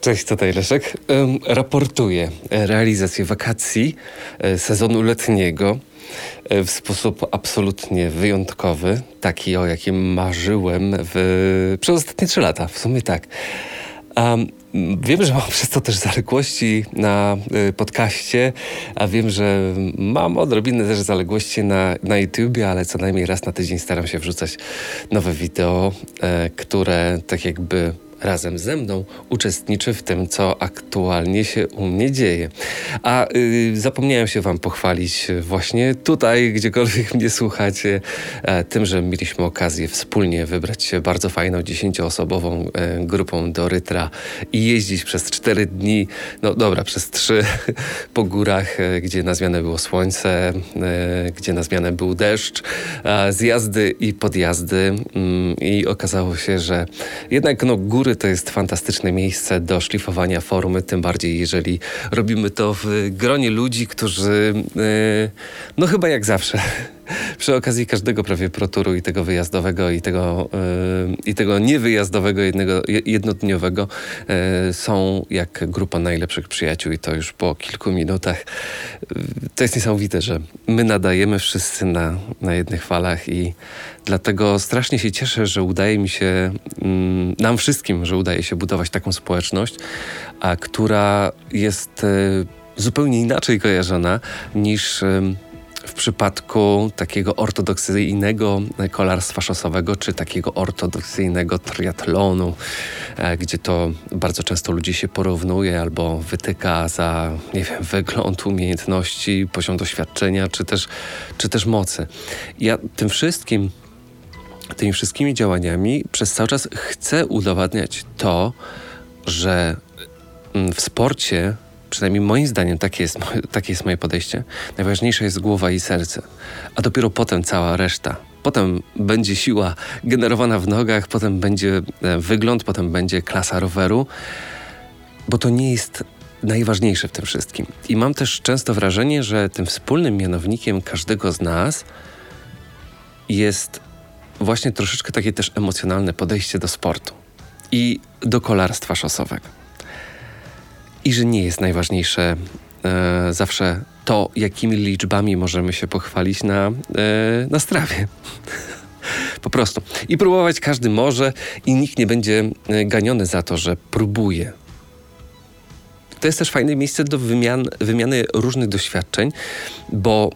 Cześć, tutaj Leszek. Raportuję realizację wakacji e, sezonu letniego e, w sposób absolutnie wyjątkowy, taki o jakim marzyłem w, przez ostatnie trzy lata. W sumie tak. Um, wiem, że mam przez to też zaległości na y, podcaście, a wiem, że mam odrobinę też zaległości na, na YouTubie, ale co najmniej raz na tydzień staram się wrzucać nowe wideo, e, które tak jakby razem ze mną uczestniczy w tym, co aktualnie się u mnie dzieje. A y, zapomniałem się Wam pochwalić właśnie tutaj, gdziekolwiek mnie słuchacie, e, tym, że mieliśmy okazję wspólnie wybrać się bardzo fajną, dziesięcioosobową e, grupą do Rytra i jeździć przez cztery dni, no dobra, przez trzy po górach, e, gdzie na zmianę było słońce, e, gdzie na zmianę był deszcz, zjazdy i podjazdy mm, i okazało się, że jednak no, góry to jest fantastyczne miejsce do szlifowania formy, tym bardziej jeżeli robimy to w gronie ludzi, którzy, yy, no chyba jak zawsze, przy okazji każdego prawie proturu i tego wyjazdowego i tego, yy, i tego niewyjazdowego jednego, jednodniowego yy, są jak grupa najlepszych przyjaciół i to już po kilku minutach. Yy, to jest niesamowite, że my nadajemy wszyscy na, na jednych falach i dlatego strasznie się cieszę, że udaje mi się, mm, nam wszystkim, że udaje się budować taką społeczność, a która jest yy, zupełnie inaczej kojarzona niż w przypadku takiego ortodoksyjnego kolarstwa szosowego, czy takiego ortodoksyjnego triatlonu, e, gdzie to bardzo często ludzi się porównuje albo wytyka za, nie wiem, wygląd, umiejętności, poziom doświadczenia, czy też, czy też mocy. Ja tym wszystkim, tymi wszystkimi działaniami przez cały czas chcę udowadniać to, że mm, w sporcie przynajmniej moim zdaniem takie jest, takie jest moje podejście, najważniejsze jest głowa i serce, a dopiero potem cała reszta. Potem będzie siła generowana w nogach, potem będzie e, wygląd, potem będzie klasa roweru, bo to nie jest najważniejsze w tym wszystkim. I mam też często wrażenie, że tym wspólnym mianownikiem każdego z nas jest właśnie troszeczkę takie też emocjonalne podejście do sportu i do kolarstwa szosowego i że nie jest najważniejsze e, zawsze to, jakimi liczbami możemy się pochwalić na, e, na strawie. po prostu. I próbować każdy może i nikt nie będzie e, ganiony za to, że próbuje. To jest też fajne miejsce do wymian, wymiany różnych doświadczeń, bo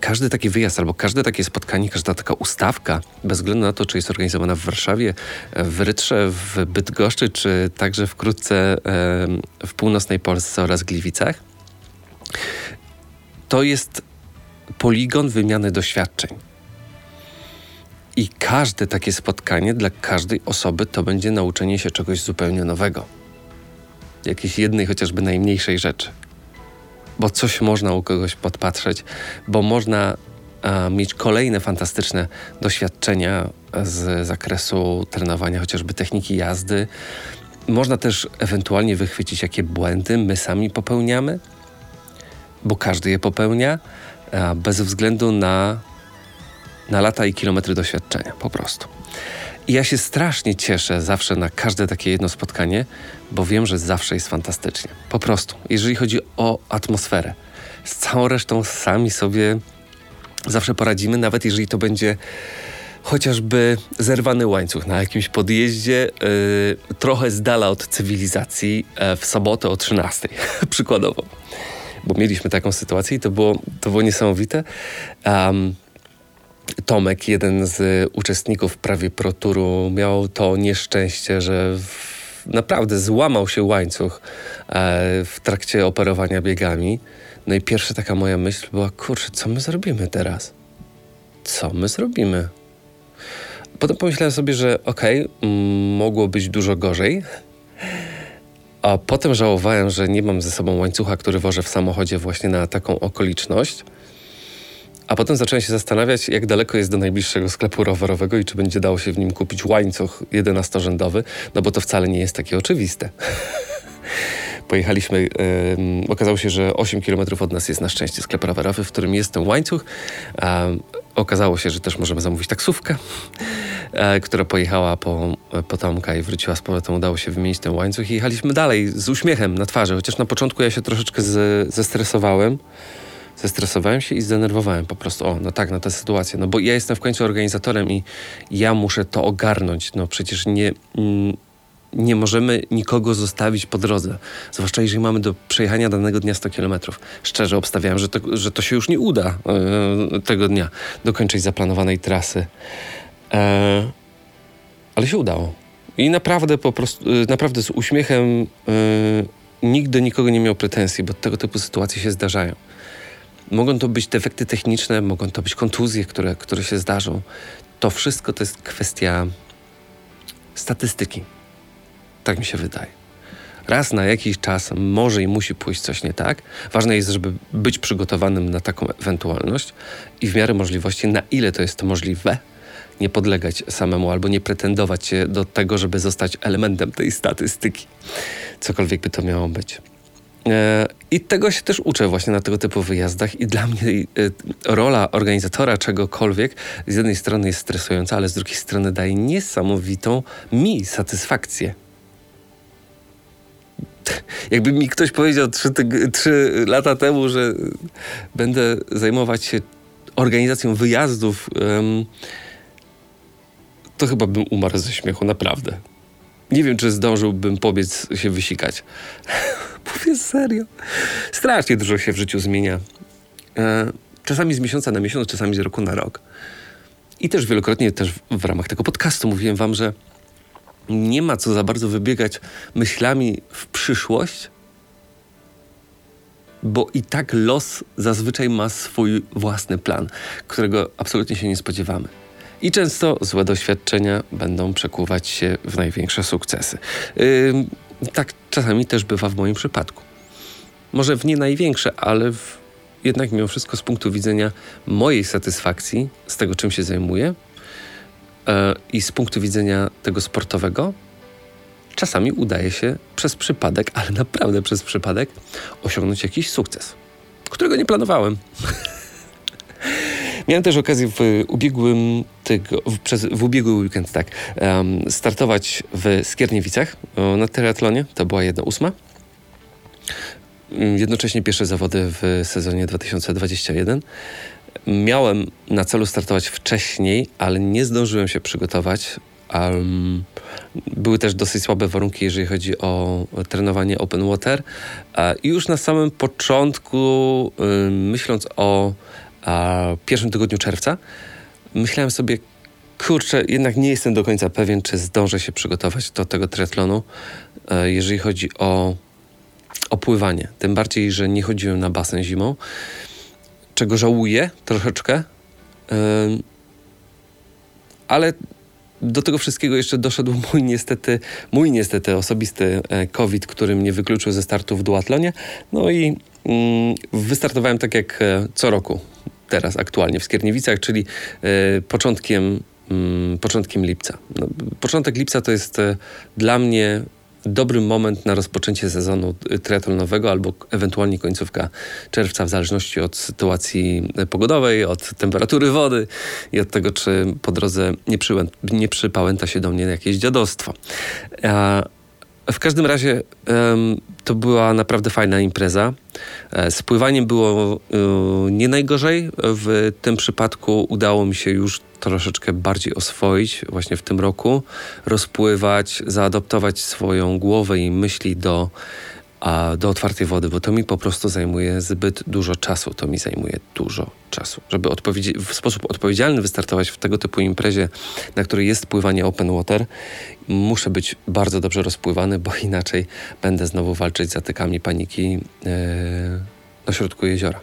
każdy taki wyjazd albo każde takie spotkanie, każda taka ustawka, bez względu na to, czy jest organizowana w Warszawie, w Rytrze, w Bydgoszczy, czy także wkrótce w północnej Polsce oraz Gliwicach, to jest poligon wymiany doświadczeń. I każde takie spotkanie dla każdej osoby to będzie nauczenie się czegoś zupełnie nowego. Jakiejś jednej, chociażby najmniejszej rzeczy bo coś można u kogoś podpatrzeć, bo można a, mieć kolejne fantastyczne doświadczenia z zakresu trenowania chociażby techniki jazdy. Można też ewentualnie wychwycić, jakie błędy my sami popełniamy, bo każdy je popełnia, a, bez względu na, na lata i kilometry doświadczenia, po prostu. I ja się strasznie cieszę zawsze na każde takie jedno spotkanie, bo wiem, że zawsze jest fantastycznie. Po prostu, jeżeli chodzi o atmosferę. Z całą resztą sami sobie zawsze poradzimy, nawet jeżeli to będzie chociażby zerwany łańcuch na jakimś podjeździe, yy, trochę z dala od cywilizacji, yy, w sobotę o 13, przykładowo. Bo mieliśmy taką sytuację i to było, to było niesamowite. Um, Tomek, jeden z uczestników prawie proturu, miał to nieszczęście, że naprawdę złamał się łańcuch e, w trakcie operowania biegami. No i pierwsza taka moja myśl była, kurczę, co my zrobimy teraz? Co my zrobimy? Potem pomyślałem sobie, że okej, okay, mogło być dużo gorzej. A potem żałowałem, że nie mam ze sobą łańcucha, który wożę w samochodzie właśnie na taką okoliczność. A potem zacząłem się zastanawiać, jak daleko jest do najbliższego sklepu rowerowego i czy będzie dało się w nim kupić łańcuch 11-rzędowy, no bo to wcale nie jest takie oczywiste. Pojechaliśmy, yy, okazało się, że 8 km od nas jest na szczęście sklep rowerowy, w którym jest ten łańcuch. okazało się, że też możemy zamówić taksówkę. e, która pojechała po, po Tomka i wróciła z powrotem. Udało się wymienić ten łańcuch i jechaliśmy dalej z uśmiechem na twarzy, chociaż na początku ja się troszeczkę z, zestresowałem. Zestresowałem się i zdenerwowałem po prostu. O, no tak, na tę sytuację. No bo ja jestem w końcu organizatorem i ja muszę to ogarnąć. No przecież nie... Mm, nie możemy nikogo zostawić po drodze. Zwłaszcza jeżeli mamy do przejechania danego dnia 100 km. Szczerze obstawiałem, że to, że to się już nie uda e, tego dnia dokończyć zaplanowanej trasy. E, ale się udało. I naprawdę po prostu, e, naprawdę z uśmiechem e, nigdy nikogo nie miał pretensji, bo tego typu sytuacje się zdarzają. Mogą to być defekty techniczne, mogą to być kontuzje, które, które się zdarzą. To wszystko to jest kwestia statystyki. Tak mi się wydaje. Raz na jakiś czas może i musi pójść coś nie tak. Ważne jest, żeby być przygotowanym na taką ewentualność i w miarę możliwości, na ile to jest możliwe, nie podlegać samemu albo nie pretendować się do tego, żeby zostać elementem tej statystyki. Cokolwiek by to miało być. E, I tego się też uczę właśnie na tego typu wyjazdach i dla mnie e, rola organizatora czegokolwiek z jednej strony jest stresująca, ale z drugiej strony daje niesamowitą mi satysfakcję jakby mi ktoś powiedział trzy, trzy lata temu, że będę zajmować się organizacją wyjazdów, to chyba bym umarł ze śmiechu, naprawdę. Nie wiem, czy zdążyłbym pobiec się wysikać. Mówię serio. Strasznie dużo się w życiu zmienia. E, czasami z miesiąca na miesiąc, czasami z roku na rok. I też wielokrotnie też w ramach tego podcastu mówiłem wam, że nie ma co za bardzo wybiegać myślami w przyszłość, bo i tak los zazwyczaj ma swój własny plan, którego absolutnie się nie spodziewamy. I często złe doświadczenia będą przekuwać się w największe sukcesy. Yy, tak czasami też bywa w moim przypadku. Może w nie największe, ale w, jednak mimo wszystko z punktu widzenia mojej satysfakcji z tego, czym się zajmuję, E, I z punktu widzenia tego sportowego, czasami udaje się przez przypadek, ale naprawdę przez przypadek, osiągnąć jakiś sukces, którego nie planowałem. Miałem też okazję w ubiegłym, w, przez, w ubiegły weekend tak, um, startować w Skierniewicach na triatlonie. To była jedna ósma. Mm, jednocześnie pierwsze zawody w sezonie 2021. Miałem na celu startować wcześniej, ale nie zdążyłem się przygotować. Um, były też dosyć słabe warunki, jeżeli chodzi o trenowanie open water. I już na samym początku, myśląc o pierwszym tygodniu czerwca, myślałem sobie, kurczę, jednak nie jestem do końca pewien, czy zdążę się przygotować do tego triatlonu, e, jeżeli chodzi o, o pływanie. Tym bardziej, że nie chodziłem na basen zimą czego żałuję troszeczkę. Ale do tego wszystkiego jeszcze doszedł mój niestety, mój niestety osobisty e, COVID, który mnie wykluczył ze startu w duatlonie. No i mm, wystartowałem tak jak e, co roku teraz aktualnie w Skierniewicach, czyli e, początkiem, mm, początkiem lipca. No, początek lipca to jest dla mnie dobry moment na rozpoczęcie sezonu triatlonowego albo ewentualnie końcówka czerwca, w zależności od sytuacji pogodowej, od temperatury wody i od tego, czy po drodze nie, przyłę, nie przypałęta się do mnie jakieś dziadostwo. A w każdym razie um, to była naprawdę fajna impreza. E, z pływaniem było um, nie najgorzej. W tym przypadku udało mi się już troszeczkę bardziej oswoić właśnie w tym roku, rozpływać, zaadoptować swoją głowę i myśli do, a, do otwartej wody, bo to mi po prostu zajmuje zbyt dużo czasu. To mi zajmuje dużo czasu. Żeby w sposób odpowiedzialny wystartować w tego typu imprezie, na której jest pływanie open water, muszę być bardzo dobrze rozpływany, bo inaczej będę znowu walczyć z atykami paniki yy, na środku jeziora.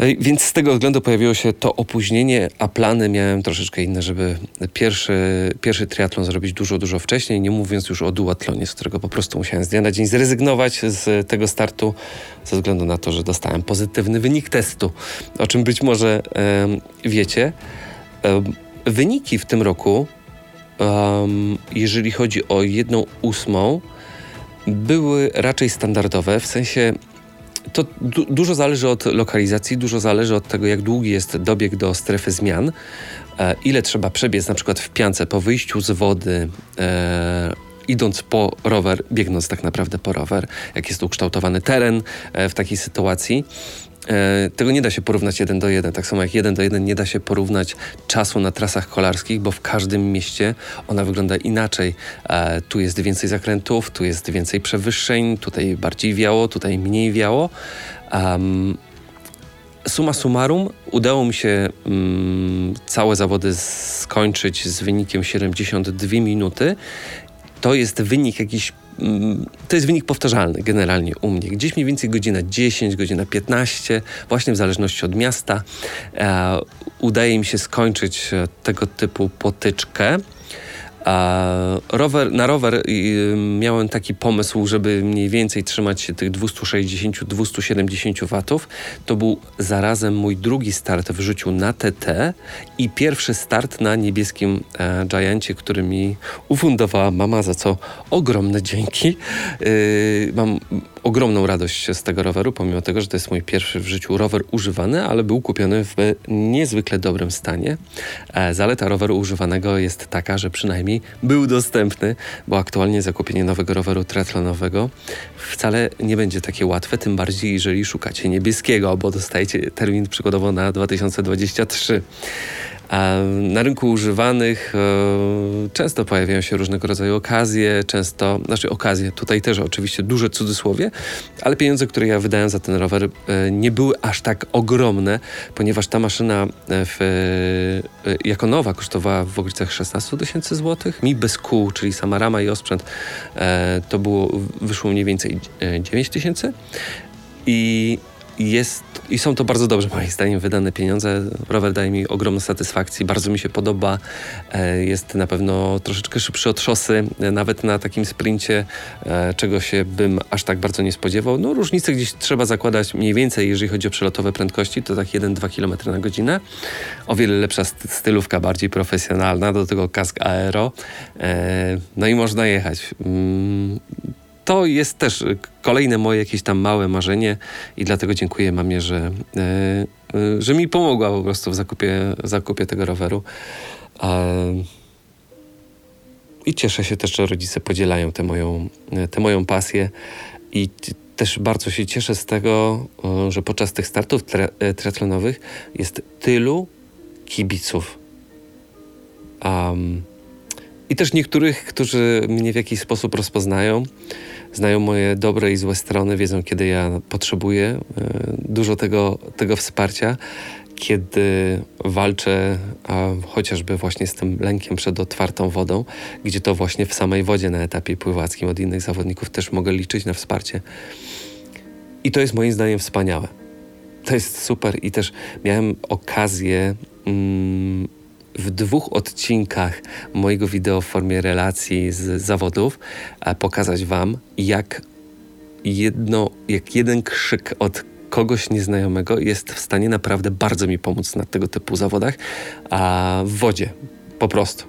Więc z tego względu pojawiło się to opóźnienie, a plany miałem troszeczkę inne, żeby pierwszy, pierwszy triatlon zrobić dużo, dużo wcześniej, nie mówiąc już o duatlonie, z którego po prostu musiałem z dnia na dzień zrezygnować z tego startu, ze względu na to, że dostałem pozytywny wynik testu, o czym być może um, wiecie. Um, wyniki w tym roku, um, jeżeli chodzi o jedną ósmą, były raczej standardowe, w sensie to du dużo zależy od lokalizacji, dużo zależy od tego, jak długi jest dobieg do strefy zmian, e, ile trzeba przebiec na przykład w piance po wyjściu z wody. Idąc po rower, biegnąc tak naprawdę po rower, jak jest ukształtowany teren e, w takiej sytuacji. E, tego nie da się porównać jeden do jeden. Tak samo jak jeden do jeden nie da się porównać czasu na trasach kolarskich, bo w każdym mieście ona wygląda inaczej. E, tu jest więcej zakrętów, tu jest więcej przewyższeń, tutaj bardziej wiało, tutaj mniej wiało. Um, summa summarum udało mi się um, całe zawody skończyć z wynikiem 72 minuty. To jest wynik jakiś Mm, to jest wynik powtarzalny generalnie u mnie. Gdzieś mniej więcej godzina 10, godzina 15, właśnie w zależności od miasta, e, udaje mi się skończyć e, tego typu potyczkę. Rower, na rower miałem taki pomysł, żeby mniej więcej trzymać się tych 260-270 watów. To był zarazem mój drugi start w życiu na TT i pierwszy start na niebieskim e, który mi ufundowała mama, za co ogromne dzięki. Yy, mam ogromną radość z tego roweru, pomimo tego, że to jest mój pierwszy w życiu rower używany, ale był kupiony w niezwykle dobrym stanie. E, zaleta roweru używanego jest taka, że przynajmniej był dostępny, bo aktualnie zakupienie nowego roweru triathlonowego wcale nie będzie takie łatwe, tym bardziej jeżeli szukacie niebieskiego, bo dostajecie termin przykładowo na 2023. Na rynku używanych e, często pojawiają się różnego rodzaju okazje, często, znaczy okazje, tutaj też oczywiście duże cudzysłowie, ale pieniądze, które ja wydałem za ten rower e, nie były aż tak ogromne, ponieważ ta maszyna e, w, jako nowa kosztowała w okolicach 16 tysięcy złotych. Mi bez kół, czyli sama rama i osprzęt, to było, wyszło mniej więcej 9 tysięcy. I jest, i są to bardzo dobrze moim zdaniem wydane pieniądze. Rower daje mi ogromną satysfakcję, bardzo mi się podoba. E, jest na pewno troszeczkę szybszy od szosy, e, nawet na takim sprincie, e, czego się bym aż tak bardzo nie spodziewał. No różnice gdzieś trzeba zakładać mniej więcej, jeżeli chodzi o przelotowe prędkości, to tak 1-2 km na godzinę. O wiele lepsza stylówka, bardziej profesjonalna, do tego kask aero. No i można jechać. To jest też kolejne moje jakieś tam małe marzenie i dlatego dziękuję mamie, że, e, e, że mi pomogła po prostu w zakupie, zakupie tego roweru. I cieszę się też, że rodzice podzielają tę moją, tę moją pasję i też bardzo się cieszę z tego, e, że podczas tych startów triatlonowych jest tylu kibiców. Um, I też niektórych, którzy mnie w jakiś sposób rozpoznają, znają moje dobre i złe strony, wiedzą, kiedy ja potrzebuję e, dużo tego, tego wsparcia, kiedy walczę a, chociażby właśnie z tym lękiem przed otwartą wodą, gdzie to właśnie w samej wodzie na etapie pływackim od innych zawodników też mogę liczyć na wsparcie. I to jest moim zdaniem wspaniałe. To jest super i też miałem okazję mm, w dwóch odcinkach mojego wideo w formie relacji z zawodów pokazać Wam, jak jedno, jak jeden krzyk od kogoś nieznajomego jest w stanie naprawdę bardzo mi pomóc na tego typu zawodach, a w wodzie, po prostu.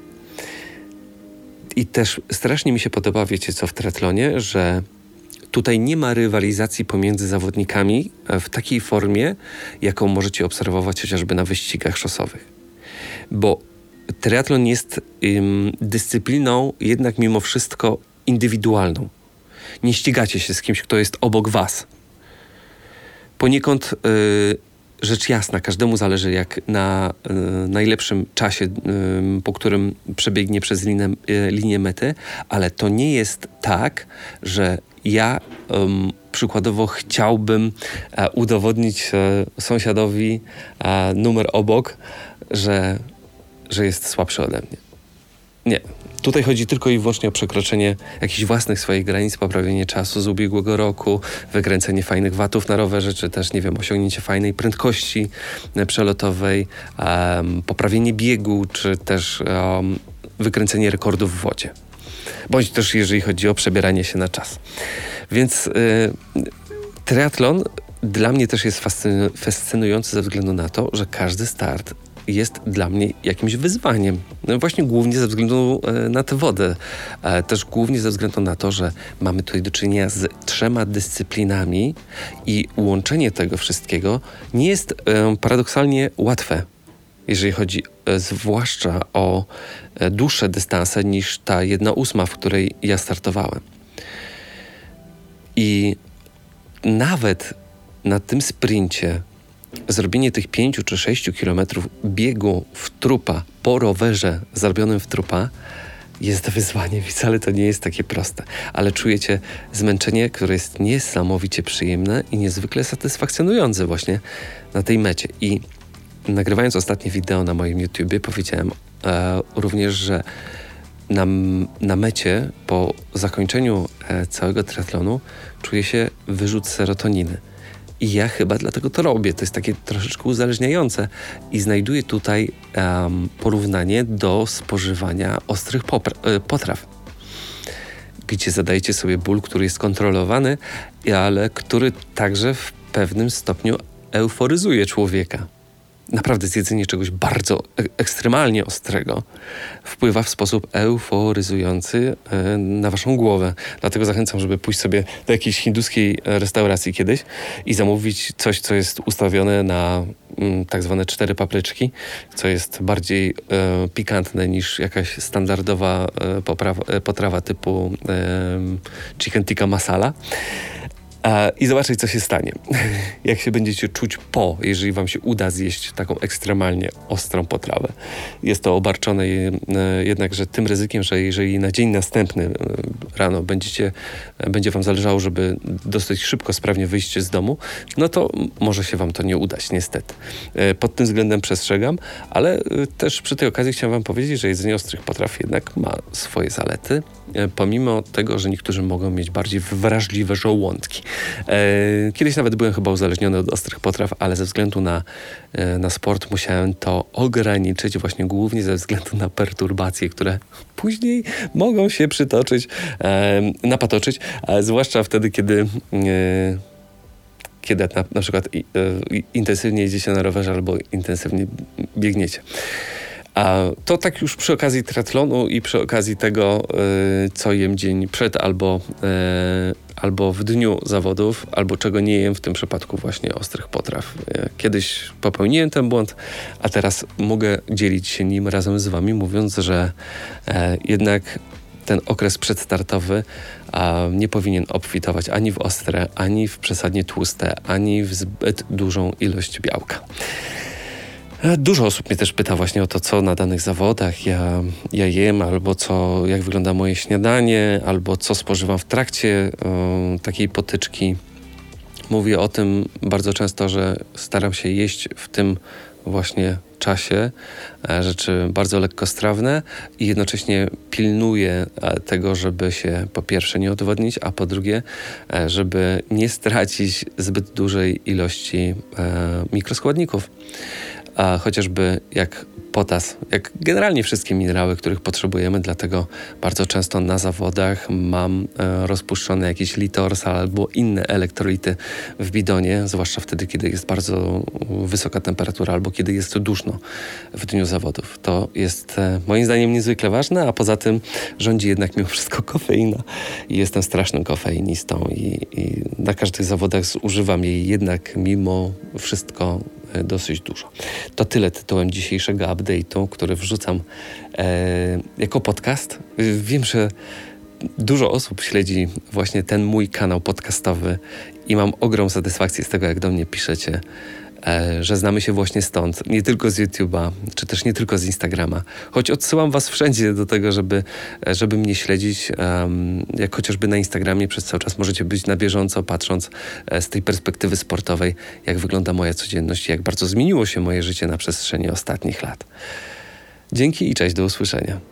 I też strasznie mi się podoba, wiecie co, w triatlonie, że tutaj nie ma rywalizacji pomiędzy zawodnikami w takiej formie, jaką możecie obserwować chociażby na wyścigach szosowych bo triatlon jest ym, dyscypliną jednak mimo wszystko indywidualną. Nie ścigacie się z kimś, kto jest obok was. Poniekąd y, rzecz jasna, każdemu zależy jak na y, najlepszym czasie, po którym przebiegnie przez linę, y, linię mety, ale to nie jest tak, że ja przykładowo chciałbym e, udowodnić e, sąsiadowi e, numer obok, że że jest słabszy ode mnie. Nie. Tutaj chodzi tylko i wyłącznie o przekroczenie jakichś własnych swoich granic, poprawienie czasu z ubiegłego roku, wykręcenie fajnych watów na rowerze, czy też, nie wiem, osiągnięcie fajnej prędkości e, przelotowej, um, poprawienie biegu, czy też um, wykręcenie rekordów w wodzie. Bądź też, jeżeli chodzi o przebieranie się na czas. Więc y, triatlon dla mnie też jest fascynujący ze względu na to, że każdy start jest dla mnie jakimś wyzwaniem. No właśnie głównie ze względu e, na tę wodę. Też głównie ze względu na to, że mamy tutaj do czynienia z trzema dyscyplinami i łączenie tego wszystkiego nie jest paradoksalnie łatwe jeżeli chodzi e, zwłaszcza o e, dłuższe dystanse niż ta jedna ósma, w której ja startowałem. I nawet na tym sprincie zrobienie tych pięciu czy sześciu kilometrów biegu w trupa po rowerze zrobionym w trupa jest wyzwaniem wcale to nie jest takie proste. Ale czujecie zmęczenie, które jest niesamowicie przyjemne i niezwykle satysfakcjonujące właśnie na tej mecie. I nagrywając ostatnie wideo na moim YouTubie, powiedziałem e, również, że na, na mecie po zakończeniu e, całego triatlonu czuję się wyrzut serotoniny. I ja chyba dlatego to robię. To jest takie troszeczkę uzależniające. I znajduję tutaj um, porównanie do spożywania ostrych e, potraw. Gdzie zadajecie sobie ból, który jest kontrolowany, ale który także w pewnym stopniu euforyzuje człowieka naprawdę zjedzenie czegoś bardzo e ekstremalnie ostrego wpływa w sposób euforyzujący e, na waszą głowę. Dlatego zachęcam, żeby pójść sobie do jakiejś hinduskiej restauracji kiedyś i zamówić coś, co jest ustawione na mm, tak zwane cztery papryczki, co jest bardziej e, pikantne niż jakaś standardowa e, e, potrawa typu chicken tikka masala i zobaczyć, co się stanie. Jak się będziecie czuć po, jeżeli wam się uda zjeść taką ekstremalnie ostrą potrawę. Jest to obarczone e, jednakże tym ryzykiem, że jeżeli na dzień następny e, rano będziecie, będzie wam zależało, żeby dosyć szybko, sprawnie wyjść z domu, no to może się wam to nie udać, niestety. E, pod tym względem przestrzegam, ale też przy tej okazji chciałem wam powiedzieć, że jedzenie ostrych potraw jednak ma swoje zalety, pomimo tego, że niektórzy mogą mieć bardziej wrażliwe żołądki. E, kiedyś nawet byłem chyba uzależniony od ostrych potraw, ale ze względu na, e, na sport musiałem to ograniczyć właśnie głównie ze względu na perturbacje, które później mogą się przytoczyć, e, napatoczyć, zwłaszcza wtedy, kiedy kiedy na, na przykład intensywnie jedziecie na rowerze albo intensywnie biegniecie. A to tak już przy okazji triatlonu i przy okazji tego, co jem dzień przed albo albo w dniu zawodów, albo czego nie jem, w tym przypadku właśnie ostrych potraw. E, kiedyś popełniłem ten błąd, a teraz mogę dzielić się nim razem z Wami, mówiąc, że e, jednak ten okres przedstartowy nie powinien obfitować ani w ostre, ani w przesadnie tłuste, ani w zbyt dużą ilość białka. E, dużo osób mnie też pyta właśnie o to, co na danych zawodach ja, ja jem, albo co, jak wygląda moje śniadanie, albo co spożywam w trakcie o, takiej potyczki. Mówię o tym bardzo często, że staram się jeść w tym właśnie czasie e, rzeczy bardzo lekkostrawne i jednocześnie pilnuję e, tego, żeby się po pierwsze nie odwodnić, a po drugie, żeby nie stracić zbyt dużej ilości mikroskładników a chociażby jak potas, jak generalnie wszystkie minerały, których potrzebujemy, dlatego bardzo często na zawodach mam e, rozpuszczone jakieś litorsal albo inne elektrolity w bidonie, zwłaszcza wtedy, kiedy jest bardzo wysoka temperatura albo kiedy jest duszno w dniu zawodów. To jest e, moim zdaniem niezwykle ważne, a poza tym rządzi jednak mimo wszystko kofeina i jestem strasznym kofeinistą i, i na każdych zawodach zużywam jej jednak mimo wszystko dosyć dużo. To tyle tytułem dzisiejszego update'u, który wrzucam e, jako podcast. Wiem, że dużo osób śledzi właśnie ten mój kanał podcastowy i mam ogrom satysfakcji z tego, jak do mnie piszecie. E, że znamy się właśnie stąd, nie tylko z YouTube'a, czy też nie tylko z Instagrama. Choć odsyłam Was wszędzie do tego, żeby, e, żeby mnie śledzić, jak chociażby na Instagramie przez cały czas możecie być na bieżąco, patrząc e, z tej perspektywy sportowej, jak wygląda moja codzienność i jak bardzo zmieniło się moje życie na przestrzeni ostatnich lat. Dzięki i cześć, do usłyszenia.